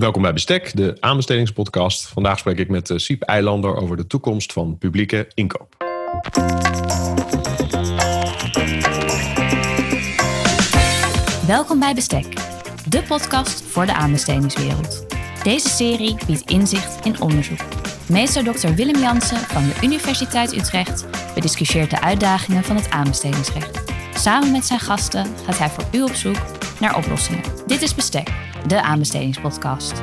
Welkom bij Bestek, de aanbestedingspodcast. Vandaag spreek ik met eh, Siep Eilander over de toekomst van publieke inkoop. Welkom bij Bestek, de podcast voor de aanbestedingswereld. Deze serie biedt inzicht in onderzoek. Meester Dr. Willem Jansen van de Universiteit Utrecht bediscussieert de uitdagingen van het aanbestedingsrecht. Samen met zijn gasten gaat hij voor u op zoek naar oplossingen. Dit is Bestek, de aanbestedingspodcast.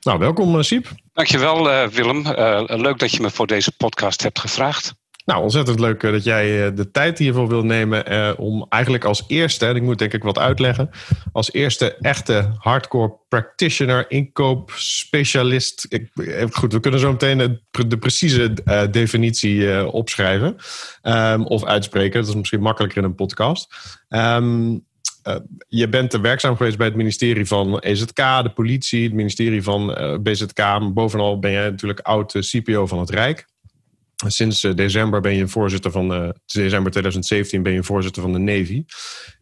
Nou, welkom uh, Siep. Dankjewel uh, Willem. Uh, leuk dat je me voor deze podcast hebt gevraagd. Nou, ontzettend leuk dat jij de tijd hiervoor wil nemen om eigenlijk als eerste, en ik moet denk ik wat uitleggen, als eerste echte hardcore practitioner, inkoopspecialist. Ik, goed, we kunnen zo meteen de, de precieze definitie opschrijven um, of uitspreken. Dat is misschien makkelijker in een podcast. Um, uh, je bent werkzaam geweest bij het ministerie van EZK, de politie, het ministerie van uh, BZK. Bovenal ben jij natuurlijk oud uh, CPO van het Rijk. Sinds december ben je voorzitter van december 2017 ben je voorzitter van de Navy.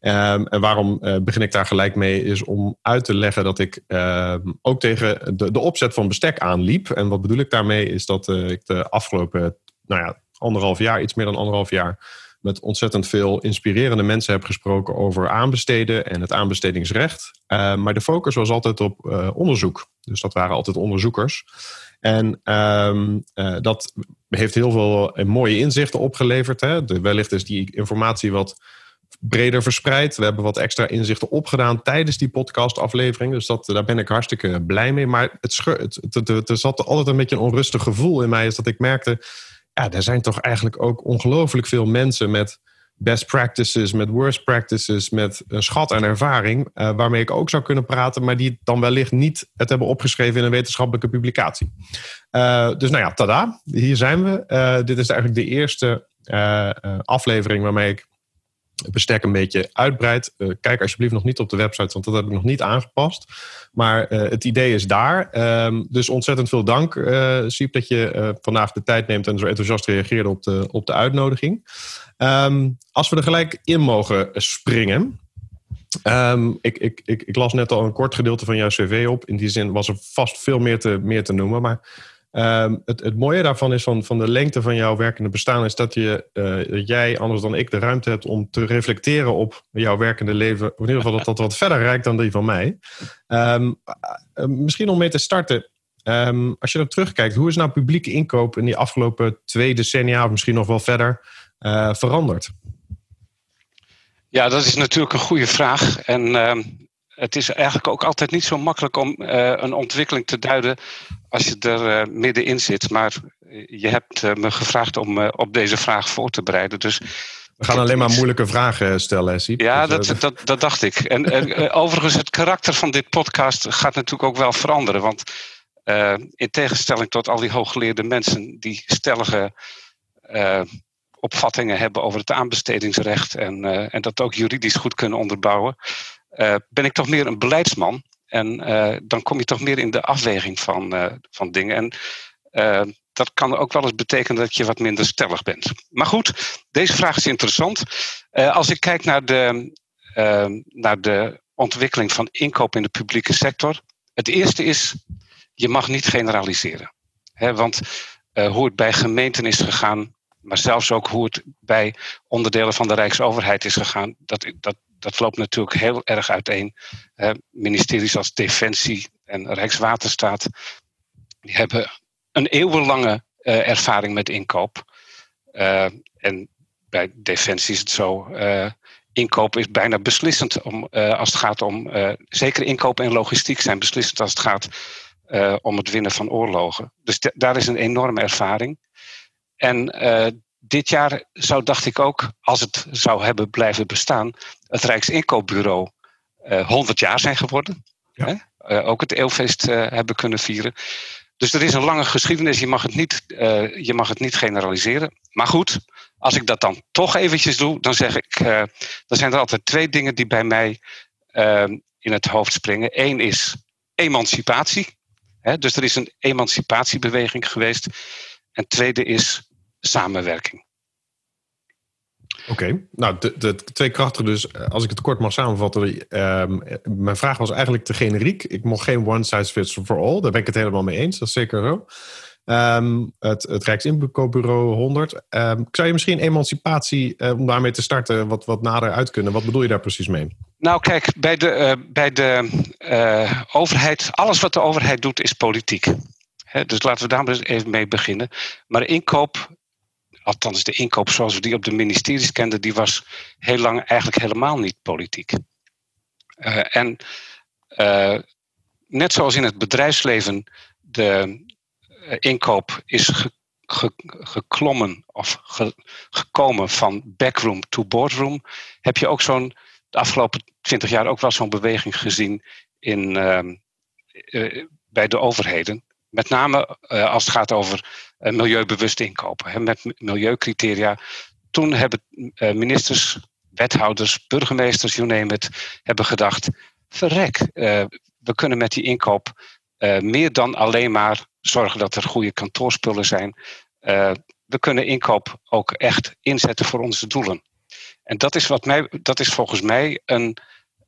Um, en waarom begin ik daar gelijk mee? Is om uit te leggen dat ik ehm, ook tegen de, de opzet van bestek aanliep. En wat bedoel ik daarmee? Is dat ik de afgelopen nou ja, anderhalf jaar, iets meer dan anderhalf jaar met ontzettend veel inspirerende mensen heb gesproken over aanbesteden en het aanbestedingsrecht. Uh, maar de focus was altijd op uh, onderzoek. Dus dat waren altijd onderzoekers. En um, uh, dat heeft heel veel mooie inzichten opgeleverd. Hè? De, wellicht is die informatie wat breder verspreid. We hebben wat extra inzichten opgedaan tijdens die podcastaflevering. Dus dat, daar ben ik hartstikke blij mee. Maar het, het, het, het, er zat altijd een beetje een onrustig gevoel in mij. Is dat ik merkte ja, er zijn toch eigenlijk ook ongelooflijk veel mensen met best practices, met worst practices, met een schat aan ervaring, uh, waarmee ik ook zou kunnen praten, maar die dan wellicht niet het hebben opgeschreven in een wetenschappelijke publicatie. Uh, dus nou ja, tada, hier zijn we. Uh, dit is eigenlijk de eerste aflevering waarmee ik bestek een beetje uitbreid. Uh, kijk alsjeblieft nog niet op de website, want dat heb ik nog niet aangepast. Maar uh, het idee is daar. Um, dus ontzettend veel dank, uh, Siep, dat je vandaag de tijd neemt en zo enthousiast reageerde op de, op de uitnodiging. Um, als we er gelijk in mogen springen. Um, ik, ik, ik, ik, las net al een kort gedeelte van jouw cv op. In die zin was er vast veel meer te, meer te noemen. Maar Um, het, het, mooie daarvan is van, van de lengte van jouw werkende bestaan, is dat, je, dat jij, anders dan ik, de ruimte hebt om te reflecteren op jouw werkende leven. Of in ieder geval dat dat wat verder reikt dan die van mij. Um, uh, misschien om mee te starten. Um, als je er terugkijkt, hoe is nou publieke inkoop in die afgelopen twee decennia, of misschien nog wel verder, uh, veranderd? Ja, dat is natuurlijk een goede vraag. En het is eigenlijk ook altijd niet zo makkelijk om een ontwikkeling te duiden als je er uh, middenin zit. Maar je hebt uh, me gevraagd om op deze vraag voor te bereiden. Dus we gaan alleen maar moeilijke vragen stellen, Siep. Ja, dat, dat, dat dacht ik. En overigens, het karakter van dit podcast gaat natuurlijk ook wel veranderen. Want in tegenstelling tot al die hooggeleerde mensen die stellige opvattingen hebben over het aanbestedingsrecht en, en dat ook juridisch goed kunnen onderbouwen, ben ik toch meer een beleidsman. En uh, dan kom je toch meer in de afweging van, uh, van dingen. En dat kan ook wel eens betekenen dat je wat minder stellig bent. Maar goed, deze vraag is interessant. als ik kijk naar de, naar de ontwikkeling van inkoop in de publieke sector. Het eerste is, je mag niet generaliseren. Want hoe het bij gemeenten is gegaan, maar zelfs ook hoe het bij onderdelen van de Rijksoverheid is gegaan, dat, dat, dat loopt natuurlijk heel erg uiteen. Ministeries als Defensie en Rijkswaterstaat die hebben een eeuwenlange uh, ervaring met inkoop. Uh, en bij Defensie is het zo. inkoop is bijna beslissend om, als het gaat om. zeker inkoop en logistiek zijn beslissend als het gaat om het winnen van oorlogen. Dus daar is een enorme ervaring. En dit jaar zou, dacht ik ook, als het zou hebben blijven bestaan, het Rijksinkoopbureau uh, 100 jaar zijn geworden. Ja. Uh, ook het eeuwfeest uh, hebben kunnen vieren. Dus er is een lange geschiedenis, je mag, het niet, je mag het niet generaliseren. Maar goed, als ik dat dan toch eventjes doe, dan zeg ik, dan zijn er altijd twee dingen die bij mij in het hoofd springen. Eén is emancipatie. Hè, dus er is een emancipatiebeweging geweest. En tweede is samenwerking. Oké, nou de, de, twee krachten dus, als ik het kort mag samenvatten. Ehm, mijn vraag was eigenlijk te generiek. Ik mocht geen one size fits for all. Daar ben ik het helemaal mee eens, dat is zeker zo. Ehm, het, het Rijksinkoopbureau 100. Um, zou je misschien emancipatie, uh, om daarmee te starten, wat, wat nader uit kunnen? Wat bedoel je daar precies mee? Nou, kijk, bij de, uh, bij de uh, overheid, alles wat de overheid doet, is politiek. He, dus laten we daar even mee beginnen. Maar inkoop, althans de inkoop zoals we die op de ministeries kenden, die was heel lang eigenlijk helemaal niet politiek. en net zoals in het bedrijfsleven de eh, inkoop is ge, ge, geklommen of ge, gekomen van backroom to boardroom, heb je ook zo'n de afgelopen twintig jaar ook wel zo'n beweging gezien in, uh, bij de overheden. Met name uh, als het gaat over milieubewust inkopen, hè, met milieucriteria. Toen hebben ministers, wethouders, burgemeesters, you name it, hebben gedacht: verrek, we kunnen met die inkoop meer dan alleen maar zorgen dat er goede kantoorspullen zijn. Uh, we kunnen inkoop ook echt inzetten voor onze doelen. En dat is, wat mij, dat is volgens mij een,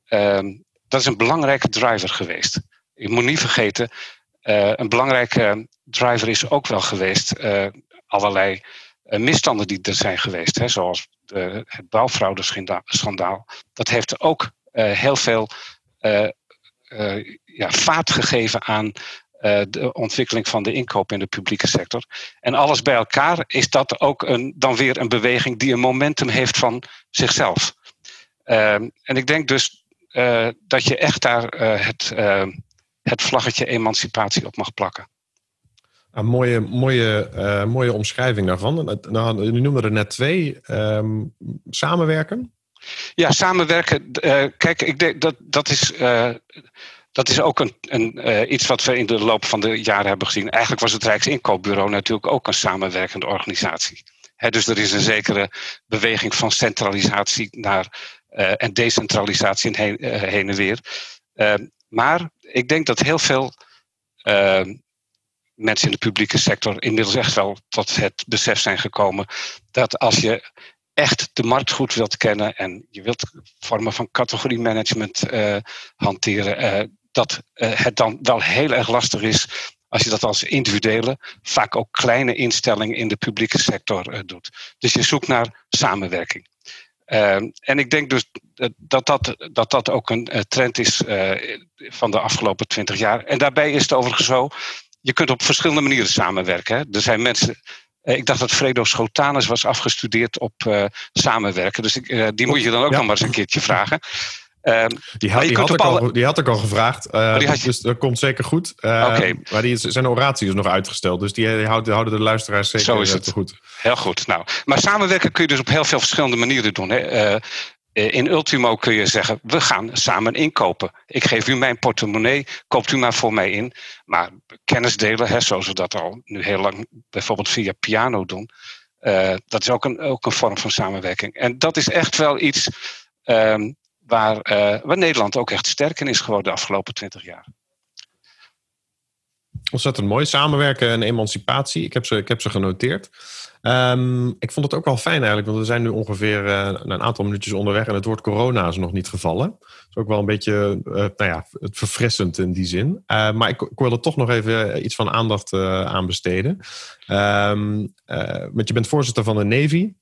uh, dat is een belangrijke driver geweest. Je moet niet vergeten, uh, een belangrijke driver is ook wel geweest uh, allerlei misstanden die er zijn geweest. Hè, zoals de, het bouwfraudeschandaal. Dat heeft ook heel veel ja, vaat gegeven aan de ontwikkeling van de inkoop in de publieke sector. En alles bij elkaar is dat ook een, dan weer een beweging die een momentum heeft van zichzelf. Uh, en ik denk dus dat je echt daar het, het vlaggetje emancipatie op mag plakken. Een mooie, mooie, mooie omschrijving daarvan. Nou, u noemde er net twee. Um, samenwerken? Ja, samenwerken. kijk, ik denk dat dat is dat is ook een, een uh, iets wat we in de loop van de jaren hebben gezien. Eigenlijk was het Rijksinkoopbureau natuurlijk ook een samenwerkende organisatie. He, dus er is een zekere beweging van centralisatie naar, en decentralisatie en heen, heen en weer. Maar ik denk dat heel veel mensen in de publieke sector inmiddels echt wel tot het besef zijn gekomen dat als je echt de markt goed wilt kennen en je wilt vormen van categorie management hanteren, dat uh, het dan wel heel erg lastig is als je dat als individuele, vaak ook kleine instelling in de publieke sector uh, doet. Dus je zoekt naar samenwerking. Uh, en ik denk dus dat dat, dat, dat ook een trend is van de afgelopen twintig jaar. En daarbij is het overigens zo, je kunt op verschillende manieren samenwerken. Hè. Er zijn mensen ik dacht dat Fredo Schotanus was afgestudeerd op uh, samenwerken. Dus ik, uh, die moet je dan ook ja. nog maar eens een keertje vragen. Uh, die, had, die, had ik al, die had ik al gevraagd. Uh, dus dat komt zeker goed. Uh, okay. Maar die, zijn oratie is nog uitgesteld. Dus die, die houden de luisteraars zeker Zo is het. goed. Heel goed. Nou, maar samenwerken kun je dus op heel veel verschillende manieren doen. Hè. Uh, in Ultimo kun je zeggen, we gaan samen inkopen. Ik geef u mijn portemonnee, koopt u maar voor mij in. Maar kennis delen, hè, zoals we dat al nu heel lang bijvoorbeeld via piano doen. dat is ook een, ook een vorm van samenwerking. En dat is echt wel iets... Um, waar, uh, waar Nederland ook echt sterk in is geworden de afgelopen twintig jaar. Ontzettend mooi. Samenwerken en emancipatie. Ik heb ze, ik heb ze genoteerd. Um, ik vond het ook wel fijn eigenlijk, want we zijn nu ongeveer uh, een aantal minuutjes onderweg en het woord corona is nog niet gevallen. Dat is ook wel een beetje uh, nou ja, het verfrissend in die zin. Uh, maar ik, ik wil er toch nog even iets van aandacht aan besteden. Um, want je bent voorzitter van de Navy.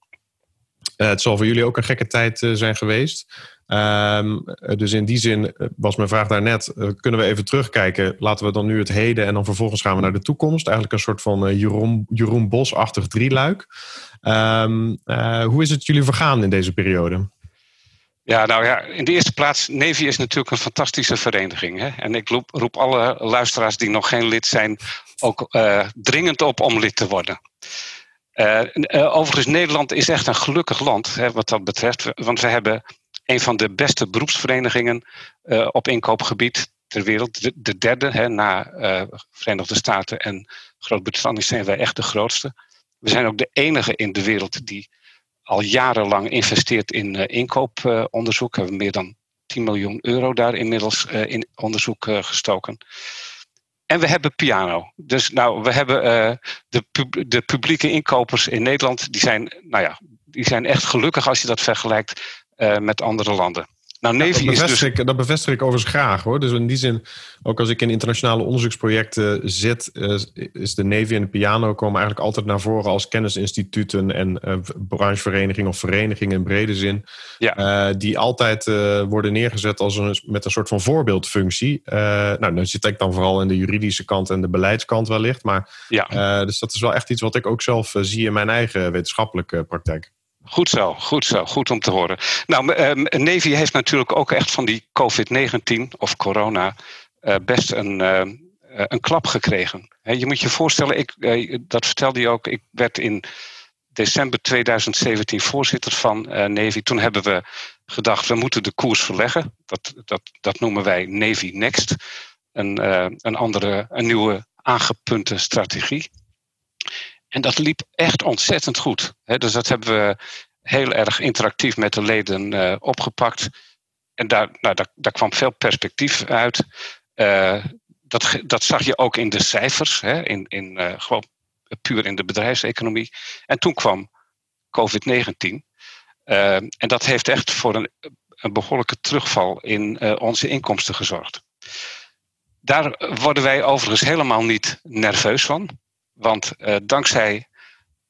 Het zal voor jullie ook een gekke tijd zijn geweest. Um, dus in die zin eh, was mijn vraag daarnet, uh, kunnen we even terugkijken? Laten we dan nu het heden en dan vervolgens gaan we naar de toekomst. Eigenlijk een soort van Jeroen, Jeroen Bos-achtig drieluik. Um, hoe is het jullie vergaan in deze periode? Ja, nou ja, in de eerste plaats, Navy is natuurlijk een fantastische vereniging. Hè? En ik roep alle luisteraars die nog geen lid zijn ook dringend op om lid te worden. Overigens, Nederland is echt een gelukkig land hè, wat dat betreft. Want we hebben een van de beste beroepsverenigingen uh, op inkoopgebied ter wereld. De, de derde, hè, na Verenigde Staten en Groot-Brittannië zijn wij echt de grootste. We zijn ook de enige in de wereld die al jarenlang investeert in inkooponderzoek. We hebben meer dan 10 miljoen euro daar inmiddels in onderzoek gestoken. En we hebben piano. Dus nou, we hebben de, pub de publieke inkopers in Nederland, die zijn nou ja, die zijn echt gelukkig als je dat vergelijkt met andere landen. Nou, Navy dat, bevestig is dus... ik, dat bevestig ik overigens graag hoor. Dus in die zin, ook als ik in internationale onderzoeksprojecten zit, uh, is de Navy en de piano komen eigenlijk altijd naar voren als kennisinstituten en uh, brancheverenigingen of verenigingen in brede zin. Ja. Uh, die altijd worden neergezet als een, met een soort van voorbeeldfunctie. nou, dan zit ik dan vooral in de juridische kant en de beleidskant wellicht. Maar, ja. dus dat is wel echt iets wat ik ook zelf zie in mijn eigen wetenschappelijke praktijk. Goed zo, goed zo, goed om te horen. Nou, uh, Navy heeft natuurlijk ook echt van die COVID-19 of corona uh, best een, uh, een klap gekregen. Je moet je voorstellen, ik, dat vertelde je ook, ik werd in december 2017 voorzitter van Navy. Toen hebben we gedacht, we moeten de koers verleggen. Dat, dat, dat noemen wij Navy Next. Een, een andere, een nieuwe aangepunte strategie. En dat liep echt ontzettend goed. dus dat hebben we heel erg interactief met de leden uh, opgepakt. En daar, nou, daar, kwam veel perspectief uit. Uh, dat, dat zag je ook in de cijfers, hè, in, in, uh, gewoon puur in de bedrijfseconomie. En toen kwam COVID-19. en dat heeft echt voor een, een behoorlijke terugval in onze inkomsten gezorgd. Daar worden wij overigens helemaal niet nerveus van. Want uh, dankzij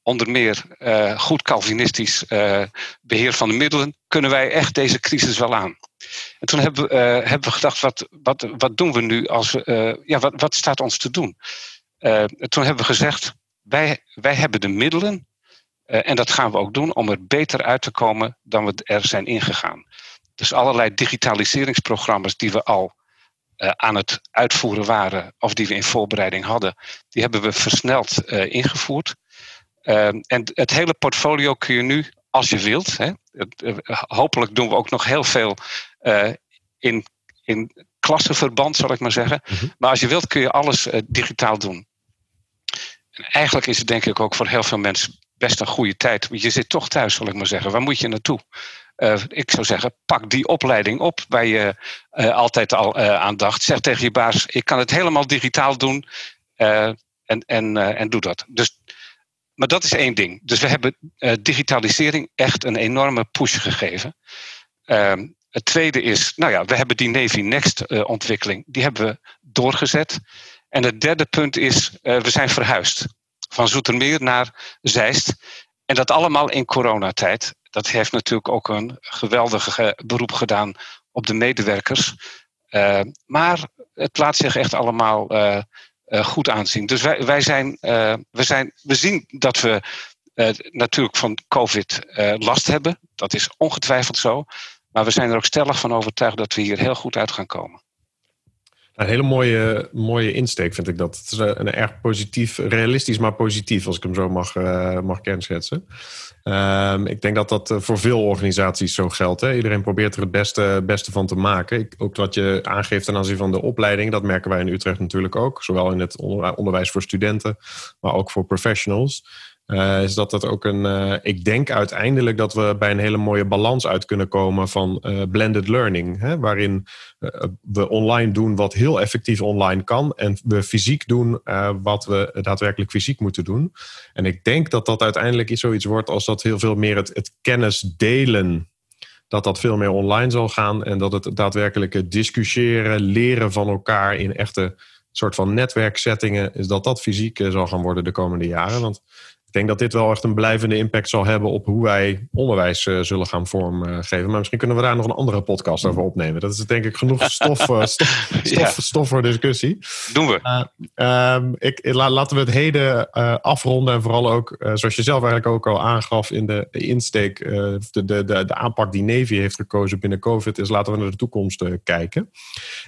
onder meer uh, goed Calvinistisch uh, beheer van de middelen, kunnen wij echt deze crisis wel aan. En toen hebben, hebben we gedacht, wat, wat, wat doen we nu als we, ja, wat, wat staat ons te doen? toen hebben we gezegd, wij, wij hebben de middelen, en dat gaan we ook doen, om er beter uit te komen dan we er zijn ingegaan. Dus allerlei digitaliseringsprogramma's die we al aan het uitvoeren waren of die we in voorbereiding hadden, die hebben we versneld uh, ingevoerd. Uh, en het hele portfolio kun je nu, als je wilt, hè, hopelijk doen we ook nog heel veel in, in klassenverband, zal ik maar zeggen. Mhm. Maar als je wilt kun je alles digitaal doen. En eigenlijk is het denk ik ook voor heel veel mensen best een goede tijd. Je zit toch thuis, zal ik maar zeggen. Waar moet je naartoe? Uh, ik zou zeggen, pak die opleiding op waar je uh, altijd al uh, aan dacht. Zeg tegen je baas, ik kan het helemaal digitaal doen en, en, en doe dat. Dus, maar dat is één ding. Dus we hebben digitalisering echt een enorme push gegeven. Ehm, het tweede is, nou ja, we hebben die Navy Next ontwikkeling, die hebben we doorgezet. En het derde punt is, we zijn verhuisd van Zoetermeer naar Zeist. En dat allemaal in coronatijd. Dat heeft natuurlijk ook een geweldig beroep gedaan op de medewerkers. Uh, maar het laat zich echt allemaal uh, uh, goed aanzien. Dus wij, wij zijn, we, zijn, we zien dat we natuurlijk van COVID last hebben. Dat is ongetwijfeld zo. Maar we zijn er ook stellig van overtuigd dat we hier heel goed uit gaan komen. Een hele mooie, mooie insteek vind ik dat. Het is een, erg positief, realistisch, maar positief, als ik hem zo mag, mag kenschetsen. Um, ik denk dat dat eh, voor veel organisaties zo geldt. Hè? Iedereen probeert er het beste, beste van te maken. Ook wat je aangeeft ten aanzien van de opleiding, dat merken wij in Utrecht natuurlijk ook. Zowel in het onderwijs voor studenten, maar ook voor professionals. Uh, is dat dat ook een. Uh, ik denk uiteindelijk dat we bij een hele mooie balans uit kunnen komen van uh, blended learning. Hè, waarin we online doen wat heel effectief online kan. En we fysiek doen wat we daadwerkelijk fysiek moeten doen. En ik denk dat dat uiteindelijk iets zoiets wordt als dat heel veel meer het, het kennis delen. Dat dat veel meer online zal gaan. En dat het daadwerkelijke discussiëren, leren van elkaar in echte soort van netwerksettingen. Is dat dat fysiek zal gaan worden de komende jaren. Want ik denk dat dit wel echt een blijvende impact zal hebben op hoe wij onderwijs uh, zullen gaan vormgeven. Maar misschien kunnen we daar nog een andere podcast over opnemen. Dat is denk ik genoeg stof, uh, stof, stof, stof, voor discussie. Doen we. Uh, ik, laten we het heden afronden. En vooral ook, zoals je zelf eigenlijk ook al aangaf in de insteek, de, de, de, de, aanpak die Navy heeft gekozen binnen COVID, is laten we naar de toekomst kijken.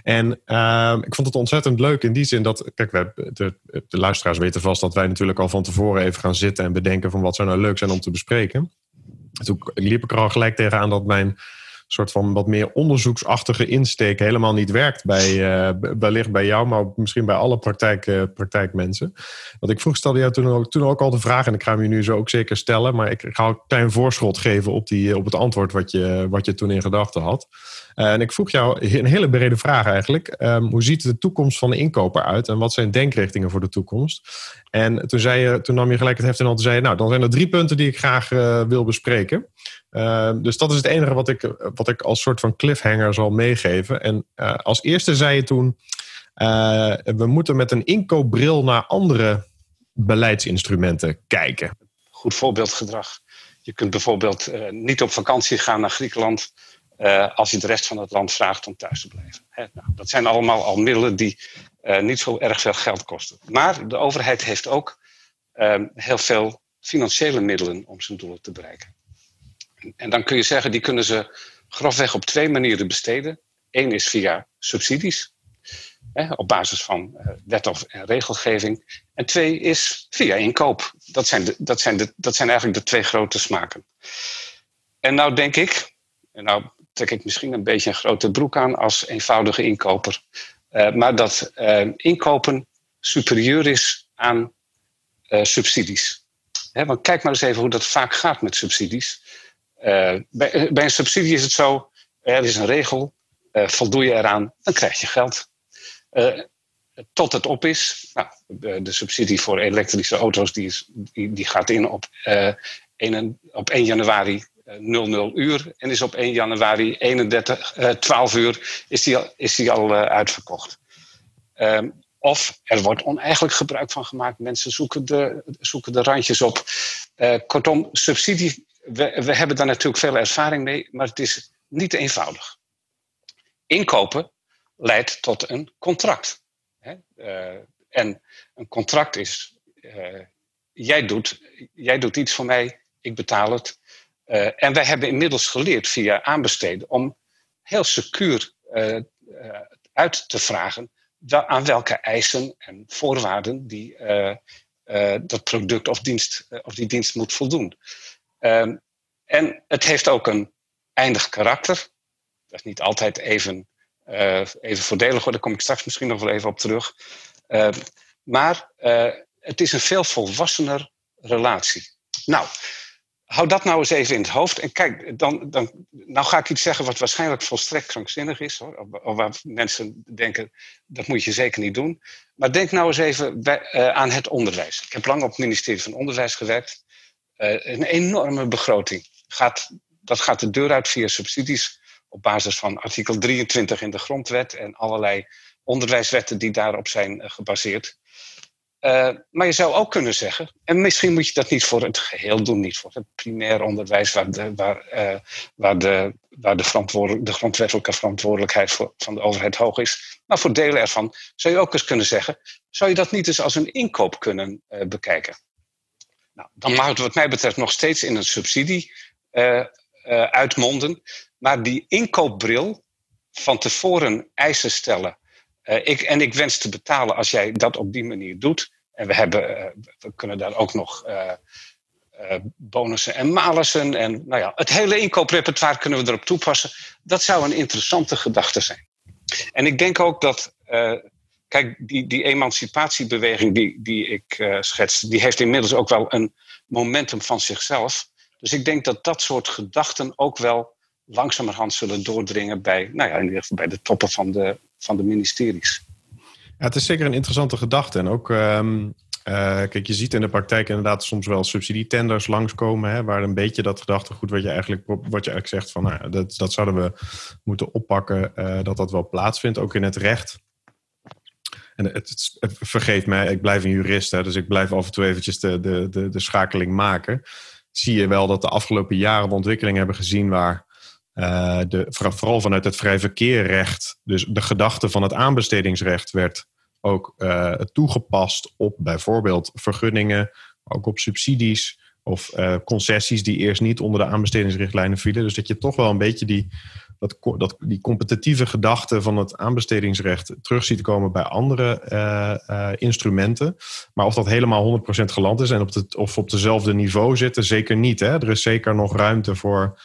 En ehm, ik vond het ontzettend leuk in die zin dat, kijk, we, de, de luisteraars weten vast dat wij natuurlijk al van tevoren even gaan zitten en bedenken van wat zou nou leuk zijn om te bespreken. Toen liep ik er al gelijk tegenaan dat mijn soort van wat meer onderzoeksachtige insteek helemaal niet werkt bij, uh, wellicht bij jou, maar misschien bij alle praktijk, uh, praktijkmensen. Want ik vroeg, stelde jou toen ook, toen ook al de vraag, en ik ga hem je nu zo ook zeker stellen, maar ik ga een klein voorschot geven op, die, op het antwoord wat je, wat je toen in gedachten had. en ik vroeg jou een hele brede vraag eigenlijk. Um, hoe ziet de toekomst van de inkoper uit en wat zijn denkrichtingen voor de toekomst? En toen, zei je, toen nam je gelijk het heft in hand en zei nou, dan zijn er drie punten die ik graag wil bespreken. Ehm, dus dat is het enige wat ik, wat ik als soort van cliffhanger zal meegeven. En uh, als eerste zei je toen: uh, we moeten met een inkoopbril naar andere beleidsinstrumenten kijken. Goed voorbeeldgedrag. Je kunt bijvoorbeeld uh, niet op vakantie gaan naar Griekenland als je de rest van het land vraagt om thuis te blijven. Hè, nou, dat zijn allemaal al middelen die niet zo erg veel geld kosten. Maar de overheid heeft ook ehm, heel veel financiële middelen om zijn doelen te bereiken. En dan kun je zeggen, die kunnen ze grofweg op twee manieren besteden. Eén is via subsidies, hè, op basis van uh, wet of en regelgeving. En twee is via inkoop. Dat zijn, dat, zijn dat zijn eigenlijk de twee grote smaken. En nou denk ik, en nou trek ik misschien een beetje een grote broek aan als eenvoudige inkoper, uh, maar dat uh, inkopen superieur is aan subsidies. Hè, want kijk maar eens even hoe dat vaak gaat met subsidies. Uh, bij, bij, een subsidie is het zo, er is een regel, voldoe je eraan, dan krijg je geld. Tot het op is, nou, de, subsidie voor elektrische auto's die, is, die, die gaat in op, 1, op 1 januari 00 uur en is op 1 januari 31, 12 uur is die al, is die al uitverkocht. Ehm, of er wordt oneigenlijk gebruik van gemaakt. Mensen zoeken de, zoeken de randjes op. kortom, subsidie we, we hebben daar natuurlijk veel ervaring mee, maar het is niet eenvoudig. Inkopen leidt tot een contract. Hè? Uh, en een contract is, uh, jij, doet, jij doet iets voor mij, ik betaal het. Uh, en wij hebben inmiddels geleerd via aanbesteden om heel secuur uit te vragen aan welke eisen en voorwaarden die, dat product of, dienst, of die dienst moet voldoen. Um, en het heeft ook een eindig karakter. Dat is niet altijd even, uh, even voordelig, daar kom ik straks misschien nog wel even op terug. Uh, maar uh, het is een veel volwassener relatie. Nou, hou dat nou eens even in het hoofd. En kijk, dan, dan, nou ga ik iets zeggen wat waarschijnlijk volstrekt krankzinnig is. Hoor, of waar mensen denken, dat moet je zeker niet doen. Maar denk nou eens even bij, aan het onderwijs. Ik heb lang op het ministerie van Onderwijs gewerkt. Een enorme begroting gaat, dat gaat de deur uit via subsidies op basis van artikel 23 in de grondwet en allerlei onderwijswetten die daarop zijn eh, gebaseerd. Uh, maar je zou ook kunnen zeggen, en misschien moet je dat niet voor het geheel doen, niet voor het primair onderwijs, waar de, waar, waar de, waar de, grondwettelijke verantwoordelijkheid van de overheid hoog is, maar voor delen ervan zou je ook eens kunnen zeggen, zou je dat niet eens als een inkoop kunnen bekijken? Nou, dan mag het wat mij betreft nog steeds in een subsidie uh, uitmonden. Maar die inkoopbril van tevoren eisen stellen. Uh, ik, en ik wens te betalen als jij dat op die manier doet. En we, hebben, we kunnen daar ook nog bonussen en malussen. En nou ja, het hele inkooprepertoire kunnen we erop toepassen. Dat zou een interessante gedachte zijn. En ik denk ook dat. Kijk, die, die emancipatiebeweging die, die ik uh, schets, die heeft inmiddels ook wel een momentum van zichzelf. Dus ik denk dat dat soort gedachten ook wel langzamerhand zullen doordringen bij, nou ja, in ieder geval bij de toppen van de, van de ministeries. Ja, het is zeker een interessante gedachte. En ook, um, uh, kijk, je ziet in de praktijk inderdaad soms wel subsidietenders langskomen, hè, waar een beetje dat gedachtegoed wat je eigenlijk, wat je eigenlijk zegt van, nou, dat, dat zouden we moeten oppakken, uh, dat dat wel plaatsvindt, ook in het recht. En het, vergeet mij, ik blijf een jurist, hè, dus ik blijf af en toe eventjes de, de, de, de schakeling maken zie je wel dat de afgelopen jaren we ontwikkeling hebben gezien waar uh, de, vooral vanuit het vrij verkeerrecht, dus de gedachte van het aanbestedingsrecht werd ook uh, toegepast op bijvoorbeeld vergunningen, ook op subsidies of uh, concessies die eerst niet onder de aanbestedingsrichtlijnen vielen. Dus dat je toch wel een beetje die, dat, dat, die competitieve gedachte van het aanbestedingsrecht terug ziet komen bij andere uh, uh, instrumenten. Maar of dat helemaal 100% geland is en op de, of op dezelfde niveau zitten, zeker niet. Hè? Er is zeker nog ruimte voor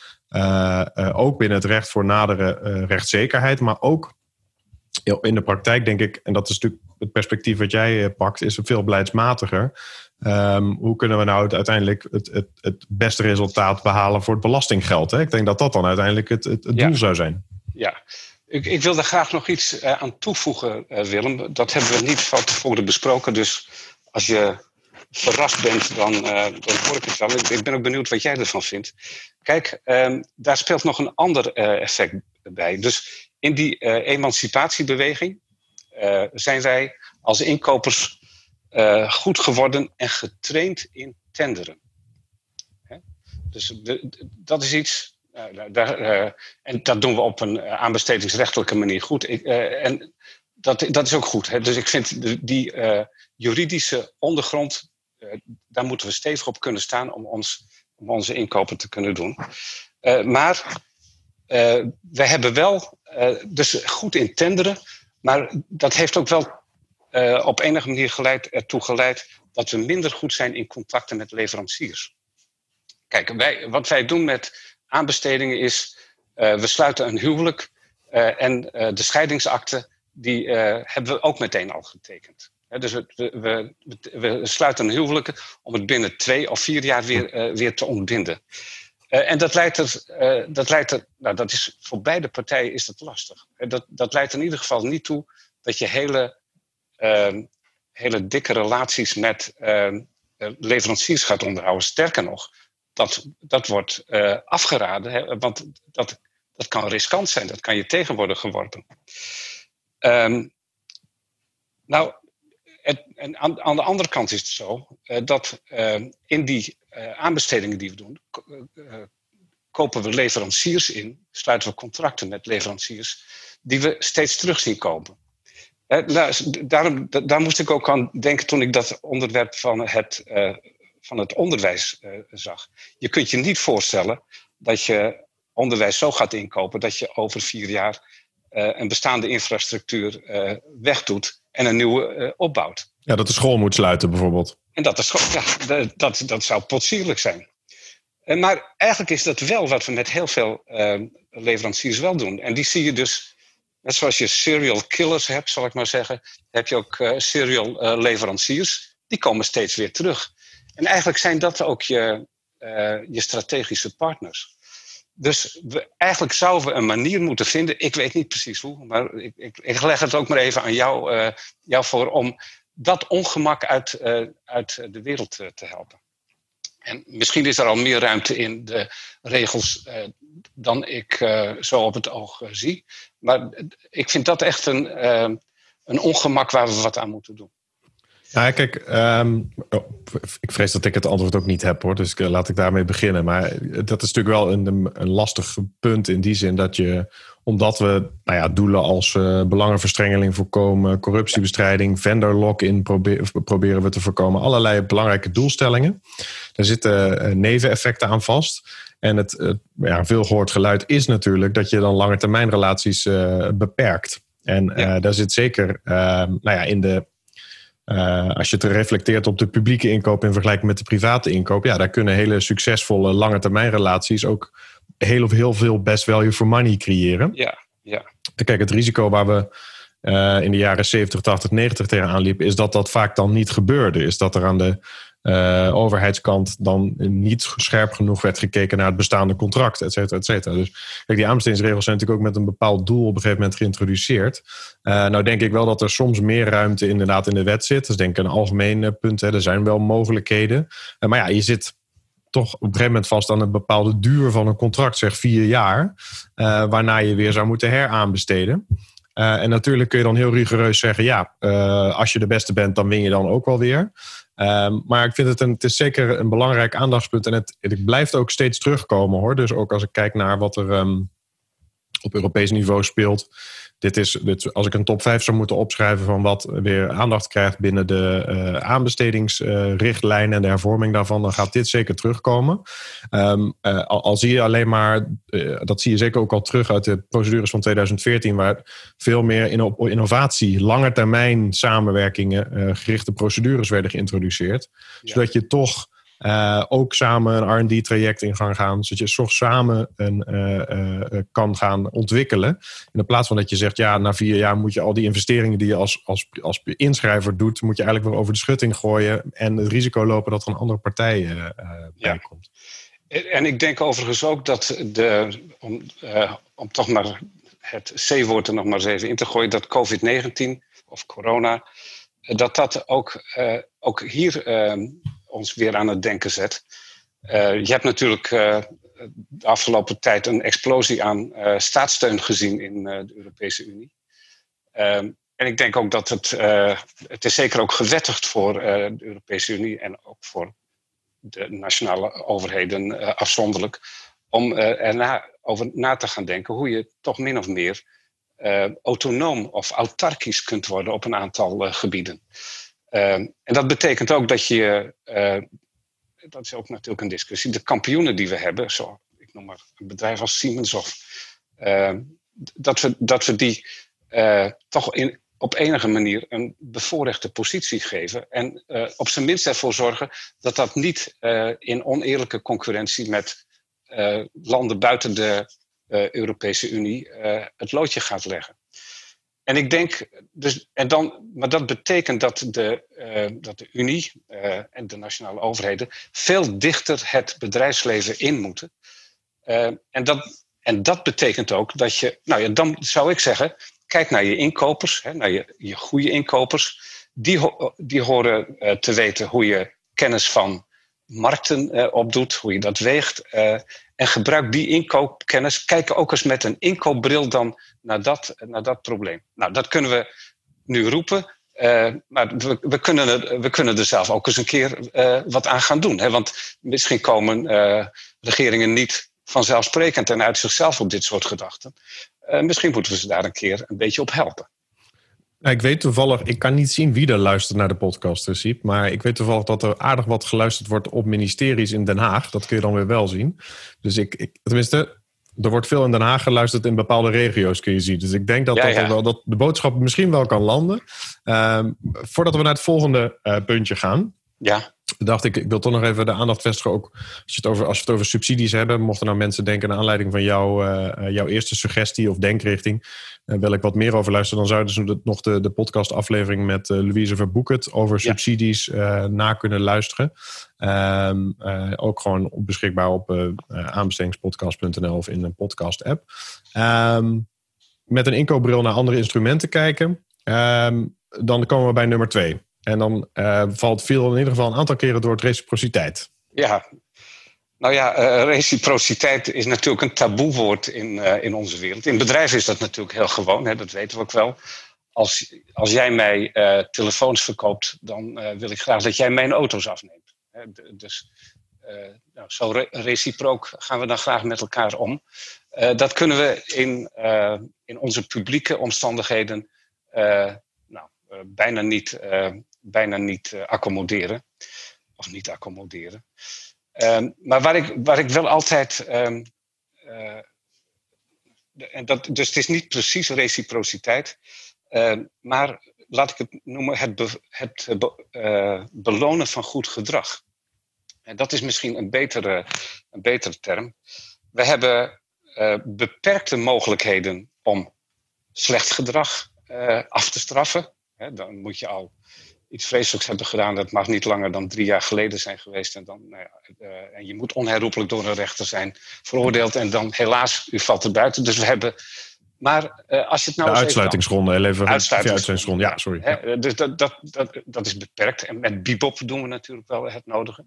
ook binnen het recht voor nadere rechtszekerheid, maar ook in de praktijk denk ik, en dat is natuurlijk het perspectief wat jij pakt, is veel beleidsmatiger. Um, hoe kunnen we nou uiteindelijk het, het, het beste resultaat behalen voor het belastinggeld? Hè? Ik denk dat dat dan uiteindelijk het, het, doel zou zijn. Ja, ik, ik wil daar graag nog iets uh, aan toevoegen, uh, Willem. Dat hebben we niet van tevoren besproken. Dus als je verrast bent, dan, uh, dan hoor ik het wel. Ik, ik, ben ook benieuwd wat jij ervan vindt. Kijk, ehm, daar speelt nog een ander effect bij. Dus in die emancipatiebeweging zijn wij als inkopers uh, goed geworden en getraind in tenderen. Hè? Dus dat is iets. Uh, daar, uh, en dat doen we op een aanbestedingsrechtelijke manier goed. Ik, en dat, dat is ook goed. Hè? Dus ik vind die juridische ondergrond, daar moeten we stevig op kunnen staan om, ons, om onze inkopen te kunnen doen. maar we hebben wel, dus goed in tenderen, maar dat heeft ook wel uh, op enige manier geleid, ertoe geleid dat we minder goed zijn in contacten met leveranciers. Kijk, wij, wat wij doen met aanbestedingen is, uh, we sluiten een huwelijk uh, en de scheidingsakte, die hebben we ook meteen al getekend. dus we, we, sluiten een huwelijk om het binnen twee of vier jaar weer, weer te ontbinden. en dat leidt er, dat leidt er, nou dat is voor beide partijen is dat lastig. dat, dat leidt in ieder geval niet toe dat je hele hele dikke relaties met ehm, eh, leveranciers gaat onderhouden. Sterker nog, dat, dat wordt uh, afgeraden, hè, want dat, dat kan riskant zijn, dat kan je tegen worden geworpen. Um, nou, en aan, de andere kant is het zo uh, dat in die aanbestedingen die we doen, kopen we leveranciers in, sluiten we contracten met leveranciers, die we steeds terug zien komen nou, daarom, daar moest ik ook aan denken toen ik dat onderwerp van het, uh, van het onderwijs uh, zag. Je kunt je niet voorstellen dat je onderwijs zo gaat inkopen dat je over vier jaar uh, een bestaande infrastructuur wegdoet en een nieuwe opbouwt. Ja, dat de school moet sluiten bijvoorbeeld. En dat, de school, ja, dat, dat zou potsierlijk zijn. Maar eigenlijk is dat wel wat we met heel veel leveranciers wel doen. En die zie je dus Net zoals je serial killers hebt, zal ik maar zeggen, heb je ook uh, serial uh, leveranciers. Die komen steeds weer terug. En eigenlijk zijn dat ook je, uh, je strategische partners. Dus we, eigenlijk zouden we een manier moeten vinden, ik weet niet precies hoe, maar ik, ik, ik leg het ook maar even aan jou, jou voor, om dat ongemak uit, uit de wereld te helpen. En misschien is er al meer ruimte in de regels uh, dan ik uh, zo op het oog uh, zie. Maar ik vind dat echt een, een ongemak waar we wat aan moeten doen. Ja, kijk, um, oh, ik vrees dat ik het antwoord ook niet heb hoor, dus laat ik daarmee beginnen. Maar dat is natuurlijk wel een, een lastig punt in die zin dat je, omdat we nou ja, doelen als uh, belangenverstrengeling voorkomen, corruptiebestrijding, vendor lock-in proberen we te voorkomen, allerlei belangrijke doelstellingen. Daar zitten uh, neveneffecten aan vast. En het, ja, veel gehoord geluid is natuurlijk dat je dan langetermijnrelaties uh, beperkt. En ja. daar zit zeker nou ja, in de uh, als je het reflecteert op de publieke inkoop in vergelijking met de private inkoop, ja, daar kunnen hele succesvolle lange termijn relaties ook heel of heel veel best value for money creëren. Ja, ja. Kijk, het risico waar we uh, in de jaren 70, 80, 90 tegenaan liepen, is dat dat vaak dan niet gebeurde. Is dat er aan de uh, overheidskant dan niet scherp genoeg werd gekeken naar het bestaande contract, et cetera, et cetera. Dus kijk, die aanbestedingsregels zijn natuurlijk ook met een bepaald doel op een gegeven moment geïntroduceerd. Uh, nou denk ik wel dat er soms meer ruimte inderdaad in de wet zit. Dat is denk ik een algemeen punt. Hè. Er zijn wel mogelijkheden. Uh, maar ja, je zit toch op een gegeven moment vast aan een bepaalde duur van een contract, zeg vier jaar, waarna je weer zou moeten heraanbesteden. Uh, en natuurlijk kun je dan heel rigoureus zeggen: ja, uh, als je de beste bent, dan win je dan ook wel weer. Um, maar ik vind het, een, het is zeker een belangrijk aandachtspunt. En het, het blijft ook steeds terugkomen hoor. Dus ook als ik kijk naar wat er um, op Europees niveau speelt dit is, dit, als ik een top 5 zou moeten opschrijven van wat weer aandacht krijgt binnen de uh, aanbestedingsrichtlijnen uh, en de hervorming daarvan, dan gaat dit zeker terugkomen. Um, uh, al, al, zie je alleen maar, eh, dat zie je zeker ook al terug uit de procedures van 2014, waar veel meer in, op innovatie, lange termijn samenwerkingen, gerichte procedures werden geïntroduceerd. Ja. Zodat je toch Uh, ook samen een RD-traject in gaan gaan, zodat je toch samen een, uh, kan gaan ontwikkelen. In plaats van dat je zegt, ja, na vier jaar moet je al die investeringen die je als, als, als inschrijver doet, moet je eigenlijk weer over de schutting gooien en het risico lopen dat er een andere partij bij ja. komt. En ik denk overigens ook dat de, om, om toch maar het C-woord er nog maar eens even in te gooien, dat COVID-19 of corona, dat dat ook, ook hier ons weer aan het denken zet. Uh, je hebt natuurlijk uh, de afgelopen tijd een explosie aan uh, staatssteun gezien in de Europese Unie. Ehm, en ik denk ook dat het, het is zeker ook gewettigd voor de Europese Unie en ook voor de nationale overheden afzonderlijk, om er na, over na te gaan denken hoe je toch min of meer autonoom of autarkisch kunt worden op een aantal gebieden. Ehm, en dat betekent ook dat je, uh, dat is ook natuurlijk een discussie, de kampioenen die we hebben, zo, ik noem maar een bedrijf als Siemens, of, uh, dat, we, dat we die uh, toch in, op enige manier een bevoorrechte positie geven. En uh, op zijn minst ervoor zorgen dat dat niet in oneerlijke concurrentie met landen buiten de Europese Unie het loodje gaat leggen. En ik denk, dus, en dan, maar dat betekent dat de, uh, dat de Unie uh, en de nationale overheden veel dichter het bedrijfsleven in moeten. Uh, en, dat, en dat betekent ook dat je, nou ja, dan zou ik zeggen, kijk naar je inkopers, hè, naar je, je goede inkopers. Die, die horen te weten hoe je kennis van markten opdoet, hoe je dat weegt. En gebruik die inkoopkennis. Kijk ook eens met een inkoopbril dan naar dat, naar dat probleem. Nou, dat kunnen we nu roepen. Uh, maar we, kunnen er, we kunnen er zelf ook eens een keer uh, wat aan gaan doen. Hè? Want misschien komen uh, regeringen niet vanzelfsprekend en uit zichzelf op dit soort gedachten. misschien moeten we ze daar een keer een beetje op helpen. Nou, ik weet toevallig, ik kan niet zien wie er luistert naar de podcast, Recep, maar ik weet toevallig dat er aardig wat geluisterd wordt op ministeries in Den Haag. Dat kun je dan weer wel zien. Dus ik, ik tenminste, er wordt veel in Den Haag geluisterd in bepaalde regio's, kun je zien. Dus ik denk dat, dat, Wel, dat de boodschap misschien wel kan landen. Uh, voordat we naar het volgende uh, puntje gaan. Ja dacht ik, ik wil toch nog even de aandacht vestigen. Ook als je het over, als je het over subsidies hebben. Mochten nou mensen denken, naar aanleiding van jou, uh, jouw eerste suggestie of denkrichting. Uh, wil ik wat meer over luisteren. Dan zouden ze nog de, de podcastaflevering met uh, Louise Verboeket over subsidies na kunnen luisteren. Um, ook gewoon beschikbaar op aanbestedingspodcast.nl of in een podcast app. Um, met een inkoopbril naar andere instrumenten kijken. Um, dan komen we bij nummer twee. En dan uh, valt veel in ieder geval een aantal keren door het reciprociteit. Ja, nou ja, uh, reciprociteit is natuurlijk een taboewoord in, uh, in onze wereld. In bedrijven is dat natuurlijk heel gewoon, hè, dat weten we ook wel. Als, als jij mij telefoons verkoopt, dan wil ik graag dat jij mijn auto's afneemt. Hè, dus nou, zo re reciprook gaan we dan graag met elkaar om. dat kunnen we in, in onze publieke omstandigheden nou, bijna niet bijna niet uh, accommoderen. Of niet accommoderen. Um, maar waar ik, waar ik wel altijd. Um, uh, en dat, dus het is niet precies reciprociteit. Uh, maar laat ik het noemen het, het uh, belonen van goed gedrag. Dat is misschien een betere, een betere term. We hebben beperkte mogelijkheden om slecht gedrag af te straffen. dan moet je al iets vreselijks hebben gedaan. Dat mag niet langer dan drie jaar geleden zijn geweest. En, dan, nou ja, uh, en je moet onherroepelijk door een rechter zijn veroordeeld. En dan helaas, u valt er buiten. Dus we hebben. Maar uh, als je het nou. De uitsluitingsronde, even. even uitsluitingsronde, ja, sorry. Hè, dus dat, dat, dat, dat is beperkt. En met bebop doen we natuurlijk wel het nodige.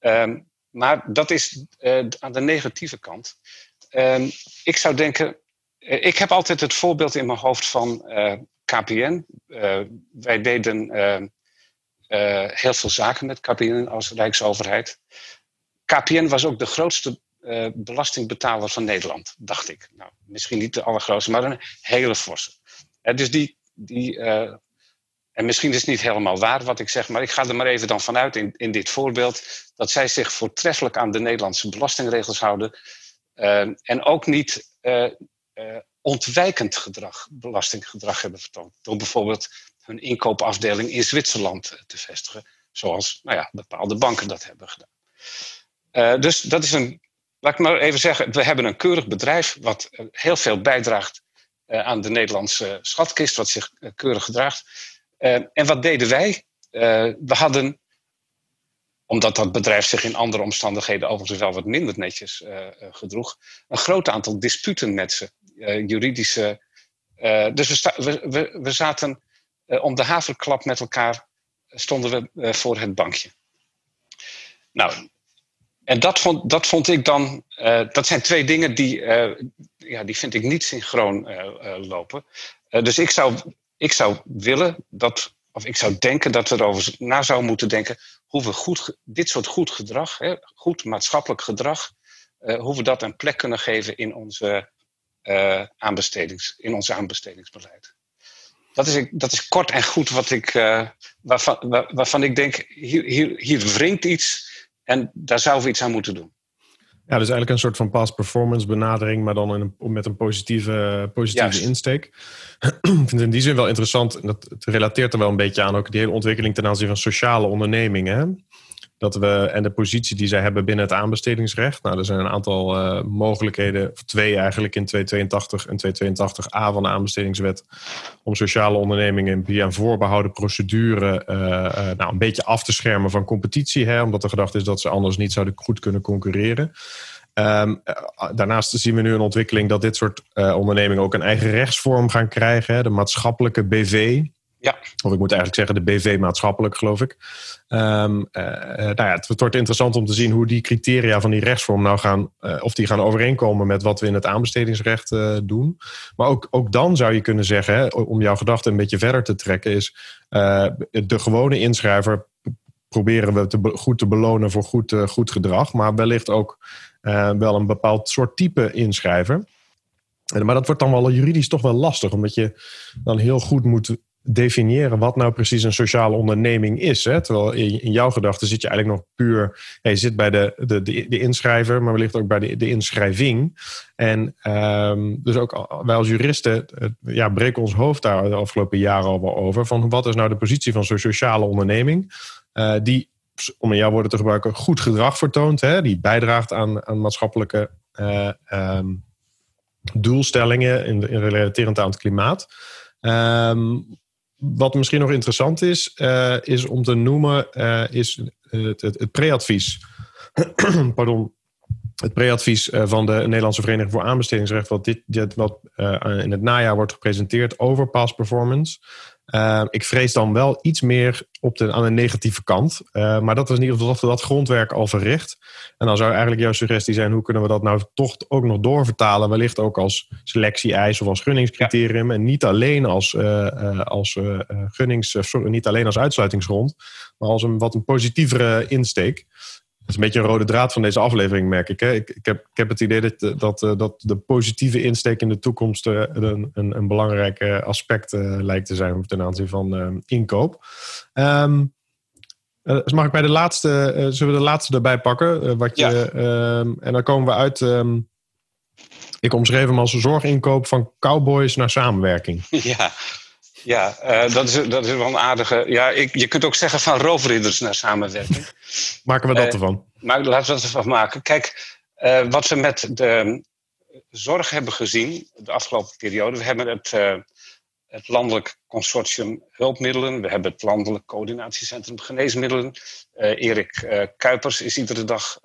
Um, maar dat is uh, aan de negatieve kant. Um, ik zou denken. Ik heb altijd het voorbeeld in mijn hoofd van KPN. Uh, eh, wij deden uh, uh, heel veel zaken met KPN als Rijksoverheid. KPN was ook de grootste belastingbetaler van Nederland, dacht ik. Nou, misschien niet de allergrootste, maar een hele forse. dus die, die en misschien is het niet helemaal waar wat ik zeg, maar ik ga er maar even dan vanuit in, in dit voorbeeld dat zij zich voortreffelijk aan de Nederlandse belastingregels houden. en ook niet ontwijkend gedrag, belastinggedrag hebben vertoond. Door bijvoorbeeld hun inkoopafdeling in Zwitserland te vestigen. Zoals nou ja, bepaalde banken dat hebben gedaan. dus dat is een, laat ik maar even zeggen, we hebben een keurig bedrijf wat heel veel bijdraagt aan de Nederlandse schatkist, wat zich keurig gedraagt. en wat deden wij? we hadden omdat dat bedrijf zich in andere omstandigheden overigens wel wat minder netjes gedroeg, een groot aantal disputen met ze, juridische. dus we, we, we, zaten om de haverklap met elkaar, stonden we voor het bankje. Nou, en dat vond, dat vond ik dan, dat zijn twee dingen die, ja, die vind ik niet synchroon lopen. dus ik zou, ik zou willen dat of ik zou denken dat we erover na zouden moeten denken hoe we goed, dit soort goed gedrag, hè, goed maatschappelijk gedrag, hoe we dat een plek kunnen geven in, onze, uh, aanbestedings, in ons aanbestedingsbeleid. Dat is, dat is kort en goed wat ik, uh, waarvan, waarvan ik denk, hier, hier, hier wringt iets en daar zouden we iets aan moeten doen. Ja, dus eigenlijk een soort van past performance benadering, maar dan in een, met een positieve, positieve insteek. Ik vind het in die zin wel interessant, en dat het relateert er wel een beetje aan, ook die hele ontwikkeling ten aanzien van sociale ondernemingen. Dat we, en de positie die zij hebben binnen het aanbestedingsrecht. Nou, er zijn een aantal uh, mogelijkheden, twee eigenlijk in 282 en 282a van de aanbestedingswet, om sociale ondernemingen via een voorbehouden procedure uh, uh, nou, een beetje af te schermen van competitie. Hè, omdat de gedachte is dat ze anders niet zouden goed kunnen concurreren. Um, daarnaast zien we nu een ontwikkeling dat dit soort ondernemingen ook een eigen rechtsvorm gaan krijgen. Hè, de maatschappelijke BV. Ja. Of ik moet eigenlijk zeggen de BV maatschappelijk, geloof ik. Um, uh, nou ja, het wordt interessant om te zien hoe die criteria van die rechtsvorm nou gaan, uh, of die gaan overeenkomen met wat we in het aanbestedingsrecht doen. Maar ook, ook dan zou je kunnen zeggen, om jouw gedachte een beetje verder te trekken, is de gewone inschrijver proberen we te, goed te belonen voor goed, goed gedrag, maar wellicht ook wel een bepaald soort type inschrijver. Maar dat wordt dan wel juridisch toch wel lastig, omdat je dan heel goed moet definiëren wat nou precies een sociale onderneming is. Hè? Terwijl in, jouw gedachten zit je eigenlijk nog puur. je zit bij de, de, de, inschrijver, maar wellicht ook bij de, de inschrijving. En um, dus ook wij als juristen ja, breken ons hoofd daar de afgelopen jaren al wel over. Van wat is nou de positie van zo'n sociale onderneming? Uh, die, om in jouw woorden te gebruiken, goed gedrag vertoont. Hè? Die bijdraagt aan, aan maatschappelijke uh, um, doelstellingen in, in relaterend aan het klimaat. Um, wat misschien nog interessant is, uh, is om te noemen, uh, is het, het, het preadvies. Pardon. Het preadvies van de Nederlandse Vereniging voor Aanbestedingsrecht, wat, dit, wat in het najaar wordt gepresenteerd over past performance. Uh, ik vrees dan wel iets meer op de, aan de negatieve kant. Uh, maar dat was in ieder geval dat we dat grondwerk al verricht. En dan zou eigenlijk jouw suggestie zijn: hoe kunnen we dat nou toch ook nog doorvertalen? Wellicht ook als selectie-eis of als gunningscriterium. Ja. En niet alleen als, uh, als gunnings, sorry, niet alleen als uitsluitingsgrond, maar als een wat een positievere insteek. Is een beetje een rode draad van deze aflevering, merk ik. Hè? Ik, ik, heb, ik heb het idee dat, dat, dat de positieve insteek in de toekomst een, een, een belangrijk aspect lijkt te zijn ten aanzien van inkoop. Um, dus mag ik bij de laatste, zullen we de laatste erbij pakken? Wat je, ja. um, en dan komen we uit. Um, ik omschreef hem als zorginkoop van cowboys naar samenwerking. Ja, ja, uh, dat, is, dat is wel een aardige. Ja, ik, je kunt ook zeggen van roofridders naar samenwerking. maken we dat uh, ervan? Maar laten we dat ervan maken. Kijk, uh, wat we met de zorg hebben gezien de afgelopen periode. We hebben het, het Landelijk Consortium Hulpmiddelen. We hebben het Landelijk Coördinatiecentrum Geneesmiddelen. Erik Kuipers is iedere dag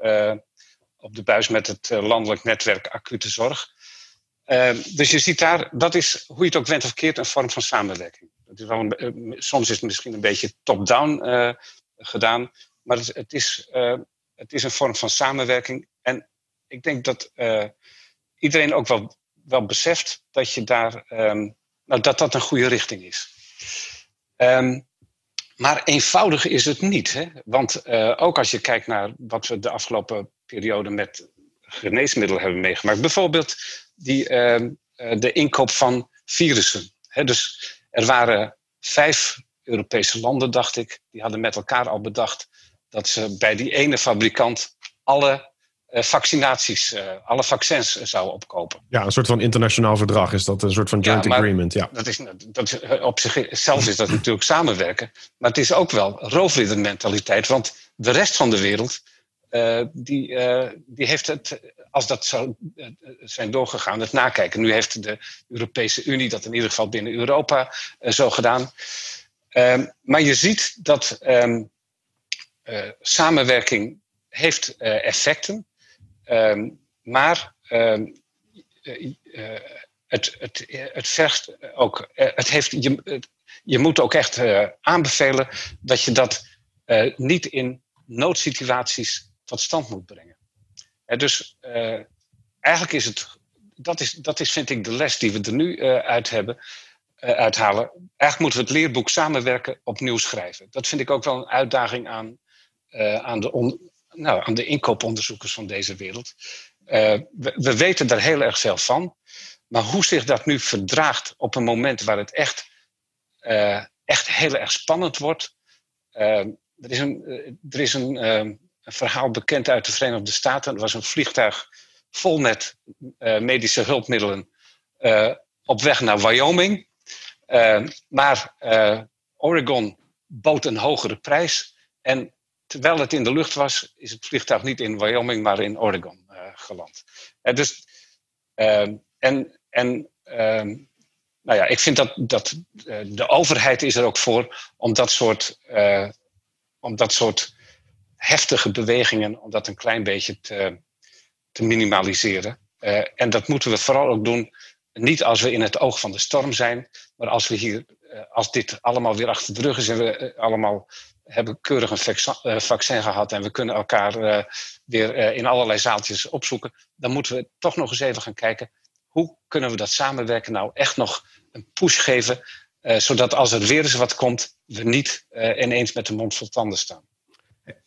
op de buis met het Landelijk Netwerk Acute Zorg. Uh, dus je ziet daar, dat is hoe je het ook went of keert, een vorm van samenwerking. Is wel een, soms is het misschien een beetje top-down uh, gedaan, maar het, het is, uh, het is een vorm van samenwerking. En ik denk dat iedereen ook wel, wel beseft dat, je daar, um, nou, dat dat een goede richting is. Um, maar eenvoudig is het niet. Hè? Want ook als je kijkt naar wat we de afgelopen periode met geneesmiddelen hebben meegemaakt. Bijvoorbeeld die, uh, de inkoop van virussen. He, dus er waren vijf Europese landen, dacht ik, die hadden met elkaar al bedacht dat ze bij die ene fabrikant alle vaccinaties, alle vaccins zou opkopen. Ja, een soort van internationaal verdrag is dat, een soort van joint agreement. Ja. Dat is, dat is, op zichzelf is dat natuurlijk samenwerken, maar het is ook wel roofriddermentaliteit, want de rest van de wereld die, die heeft het, als dat zou zijn doorgegaan, het nakijken. Nu heeft de Europese Unie dat in ieder geval binnen Europa zo gedaan. Ehm, maar je ziet dat um, samenwerking heeft effecten. Um, maar het, het, het ook. het heeft, je, je moet ook echt aanbevelen dat je dat niet in noodsituaties tot stand moet brengen. Dus eigenlijk is het. Dat is, dat is, vind ik, de les die we er nu uit hebben. Uh, uithalen. Eigenlijk moeten we het leerboek samenwerken opnieuw schrijven. Dat vind ik ook wel een uitdaging aan, aan, de, on, nou, aan de inkooponderzoekers van deze wereld. We, we, weten daar heel erg veel van. Maar hoe zich dat nu verdraagt op een moment waar het echt, echt heel erg spannend wordt. er is, een, er is een, een, verhaal bekend uit de Verenigde Staten. Er was een vliegtuig vol met medische hulpmiddelen op weg naar Wyoming. Uh, maar Oregon bood een hogere prijs. En terwijl het in de lucht was, is het vliegtuig niet in Wyoming, maar in Oregon geland. dus, ehm, en en ehm, nou ja, ik vind dat, dat de overheid is er ook voor om dat soort, om dat soort heftige bewegingen, om dat een klein beetje te, te minimaliseren. en dat moeten we vooral ook doen niet als we in het oog van de storm zijn, maar als we hier, eh, als dit allemaal weer achter de rug is en we eh, allemaal hebben keurig een eh, vaccin gehad en we kunnen elkaar weer in allerlei zaaltjes opzoeken, dan moeten we toch nog eens even gaan kijken hoe kunnen we dat samenwerken nou echt nog een push geven, zodat als er weer eens wat komt, we niet ineens met de mond vol tanden staan.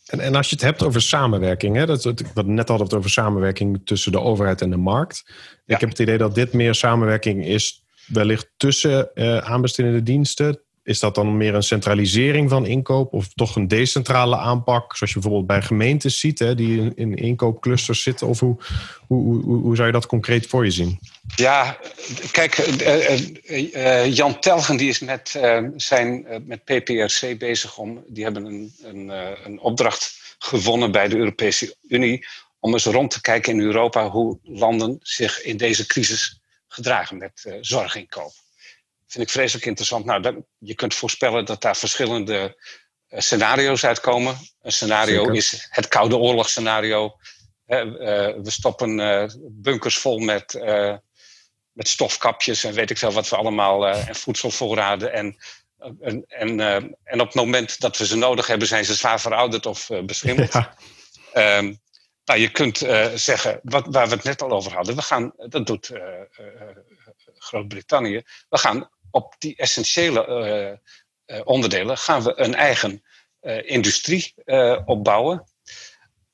En, en als je het hebt over samenwerking, hè, dat, wat net hadden het over samenwerking tussen de overheid en de markt. Ik heb het idee dat dit meer samenwerking is wellicht tussen uh, aanbestedende diensten. Is dat dan meer een centralisering van inkoop of toch een decentrale aanpak, zoals je bijvoorbeeld bij gemeentes ziet, hè, die in, in inkoopclusters zitten? Of hoe, hoe, hoe, hoe, zou je dat concreet voor je zien? Ja, kijk, uh, uh, Jan Telgen die is met, zijn, met PPRC bezig om, die hebben een, een, een opdracht gewonnen bij de Europese Unie om eens rond te kijken in Europa hoe landen zich in deze crisis gedragen met zorginkoop. Vind ik vreselijk interessant. Nou, dat, je kunt voorspellen dat daar verschillende uh, scenario's uitkomen. Een scenario is het Koude Oorlogsscenario. Uh, we stoppen bunkers vol met, met stofkapjes en weet ik veel wat we allemaal, en voedselvoorraden. En, en, en, en op het moment dat we ze nodig hebben, zijn ze zwaar verouderd of beschimmeld. Ja. Um, nou, je kunt uh, zeggen, wat, waar we het net al over hadden, we gaan, dat doet uh, uh, Groot-Brittannië, we gaan op die essentiële onderdelen gaan we een eigen industrie opbouwen.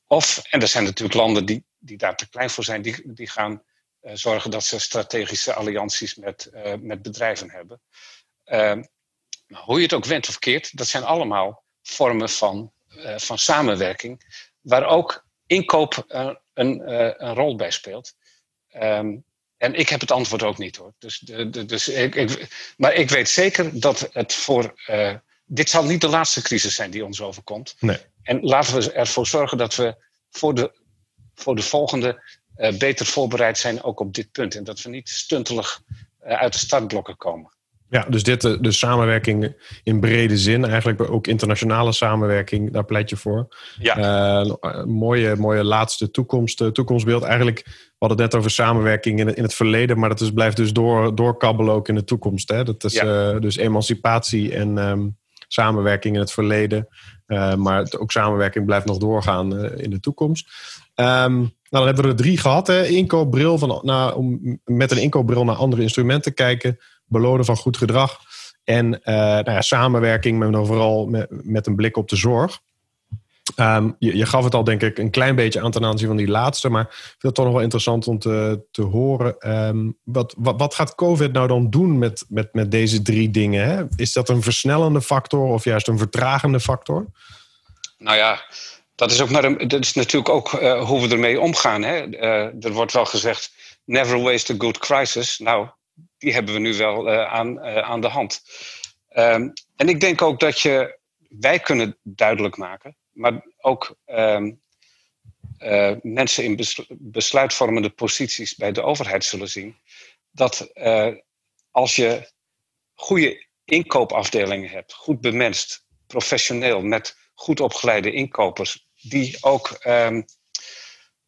Of, en er zijn natuurlijk landen die, die daar te klein voor zijn, die, die gaan zorgen dat ze strategische allianties met, met bedrijven hebben. Ehm, nou, hoe je het ook went of keert, dat zijn allemaal vormen van, van samenwerking, waar ook inkoop een, een, rol bij speelt. Um, en ik heb het antwoord ook niet hoor. Dus, de, de, dus ik, ik, maar ik weet zeker dat het voor. Uh, dit zal niet de laatste crisis zijn die ons overkomt. Nee. En laten we ervoor zorgen dat we voor de, voor de volgende beter voorbereid zijn, ook op dit punt. En dat we niet stuntelig uit de startblokken komen. Ja, dus dit, de dus samenwerking in brede zin, eigenlijk ook internationale samenwerking, daar pleit je voor. Ja. Uh, mooie, mooie laatste toekomst, toekomstbeeld. Eigenlijk, we hadden het net over samenwerking in het, in het verleden, maar dat is, blijft dus door, doorkabbelen ook in de toekomst. Hè? Dat is ja. uh, dus emancipatie en um, samenwerking in het verleden. maar ook samenwerking blijft nog doorgaan in de toekomst. Um, nou, dan hebben we er drie gehad. Hè? Inkoopbril van, nou, om met een inkoopbril naar andere instrumenten kijken belonen van goed gedrag. En uh, nou ja, samenwerking, maar vooral met, met, een blik op de zorg. Um, je, je, gaf het al, denk ik, een klein beetje aan ten aanzien van die laatste. Maar ik vind het toch nog wel interessant om te, te horen. Um, wat, wat, wat, gaat COVID nou dan doen met, met, met deze drie dingen? Hè? Is dat een versnellende factor of juist een vertragende factor? Nou ja, dat is, ook maar een, dat is natuurlijk ook hoe we ermee omgaan. Hè? er wordt wel gezegd, never waste a good crisis. Nou, die hebben we nu wel aan, aan de hand. Um, en ik denk ook dat je, wij kunnen duidelijk maken, maar ook um, uh, mensen in besluitvormende posities bij de overheid zullen zien, dat als je goede inkoopafdelingen hebt, goed bemenst, professioneel, met goed opgeleide inkopers, die ook,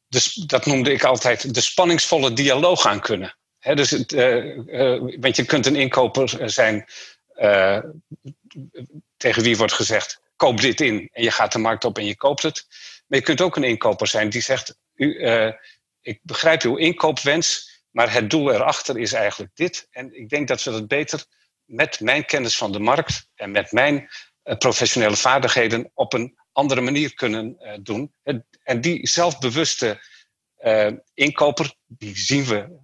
dus, dat noemde ik altijd, de spanningsvolle dialoog aan kunnen. Dus uh, want je kunt een inkoper zijn tegen wie wordt gezegd: koop dit in. En je gaat de markt op en je koopt het. Maar je kunt ook een inkoper zijn die zegt: u, ik begrijp uw inkoopwens, maar het doel erachter is eigenlijk dit. En ik denk dat we dat beter met mijn kennis van de markt en met mijn professionele vaardigheden op een andere manier kunnen doen. En die zelfbewuste inkoper, die zien we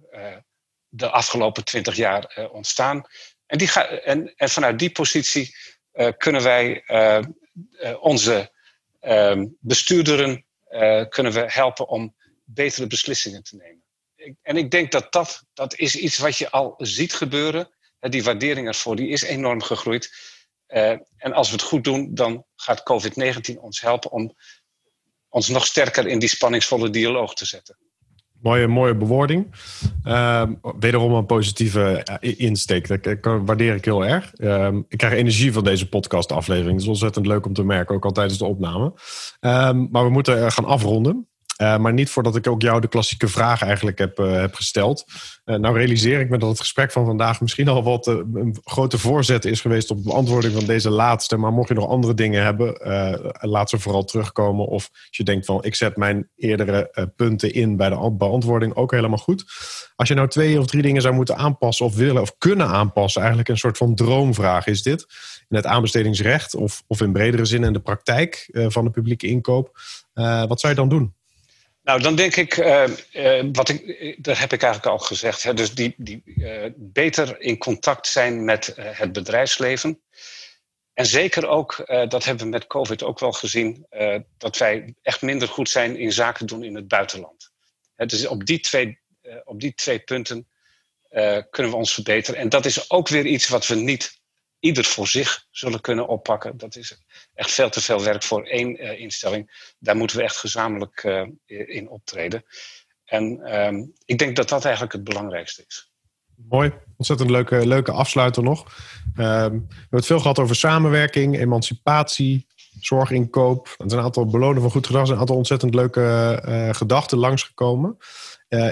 de afgelopen twintig jaar ontstaan. En, die ga, en, en vanuit die positie uh, kunnen wij uh, onze ehm, bestuurderen kunnen we helpen om betere beslissingen te nemen. En ik denk dat dat, dat is iets wat je al ziet gebeuren. Die waardering ervoor die is enorm gegroeid. en als we het goed doen, dan gaat COVID-19 ons helpen om ons nog sterker in die spanningsvolle dialoog te zetten. Mooie, mooie bewoording. Uh, wederom een positieve insteek. Dat, waardeer ik heel erg. Uh, ik krijg energie van deze podcastaflevering. Het is ontzettend leuk om te merken, ook al tijdens de opname. Uh, maar we moeten gaan afronden. Uh, maar niet voordat ik ook jou de klassieke vraag eigenlijk heb, uh, heb gesteld. Uh, nou realiseer ik me dat het gesprek van vandaag misschien al wat een grote voorzet is geweest op de beantwoording van deze laatste. Maar mocht je nog andere dingen hebben, laat ze vooral terugkomen. Of als je denkt van ik zet mijn eerdere punten in bij de beantwoording, ook helemaal goed. Als je nou twee of drie dingen zou moeten aanpassen of willen of kunnen aanpassen, eigenlijk een soort van droomvraag is dit. In het aanbestedingsrecht of, of in bredere zin in de praktijk van de publieke inkoop. wat zou je dan doen? Nou, dan denk ik, uh, wat ik, dat heb ik eigenlijk al gezegd, hè, dus die, die beter in contact zijn met het bedrijfsleven. En zeker ook, dat hebben we met COVID ook wel gezien, dat wij echt minder goed zijn in zaken doen in het buitenland. Hè, dus op die twee, op die twee punten kunnen we ons verbeteren. En dat is ook weer iets wat we niet ieder voor zich zullen kunnen oppakken. Dat is echt veel te veel werk voor één uh, instelling. Daar moeten we echt gezamenlijk uh, in optreden. En um, ik denk dat dat eigenlijk het belangrijkste is. Mooi, ontzettend leuke, leuke afsluiter nog. Um, we hebben het veel gehad over samenwerking, emancipatie, zorginkoop. Er zijn een aantal belonen van goed gedrag. Een aantal ontzettend leuke uh, gedachten langsgekomen.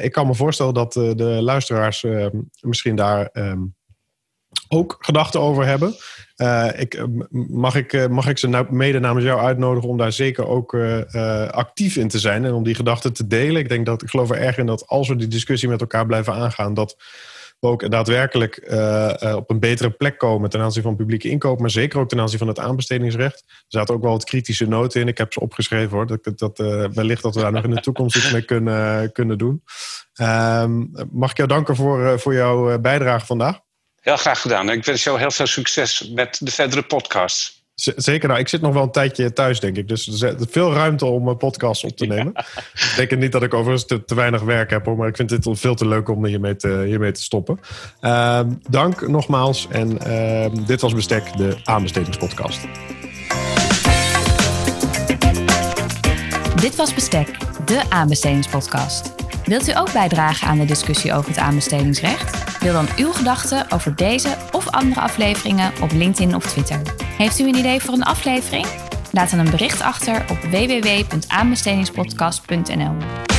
ik kan me voorstellen dat de luisteraars ehm, misschien daar ook gedachten over hebben. Uh, ik, eh, mag, ik, eh, mag ik ze nou mede namens jou uitnodigen om daar zeker ook actief in te zijn en om die gedachten te delen? Ik denk dat ik geloof er erg in dat als we die discussie met elkaar blijven aangaan, dat we ook daadwerkelijk op een betere plek komen ten aanzien van publieke inkoop, maar zeker ook ten aanzien van het aanbestedingsrecht. Er zaten ook wel wat kritische noten in. Ik heb ze opgeschreven hoor. Dat, dat, wellicht dat we daar nog in de toekomst iets mee kunnen, kunnen doen. Ehm, mag ik jou danken voor, voor jouw bijdrage vandaag? Heel graag gedaan. Ik wens jou heel veel succes met de verdere podcasts. Zeker, nou, ik zit nog wel een tijdje thuis, denk ik. Dus er is veel ruimte om een podcast op te nemen. ik denk niet dat ik overigens te, te, weinig werk heb, hoor, maar ik vind het veel te leuk om hiermee te, hiermee te stoppen. Uh, dank nogmaals. En uh, dit was Bestek, de aanbestedingspodcast. Dit was Bestek, de aanbestedingspodcast. Wilt u ook bijdragen aan de discussie over het aanbestedingsrecht? Deel dan uw gedachten over deze of andere afleveringen op LinkedIn of Twitter. Heeft u een idee voor een aflevering? Laat dan een bericht achter op www.aanbestedingspodcast.nl.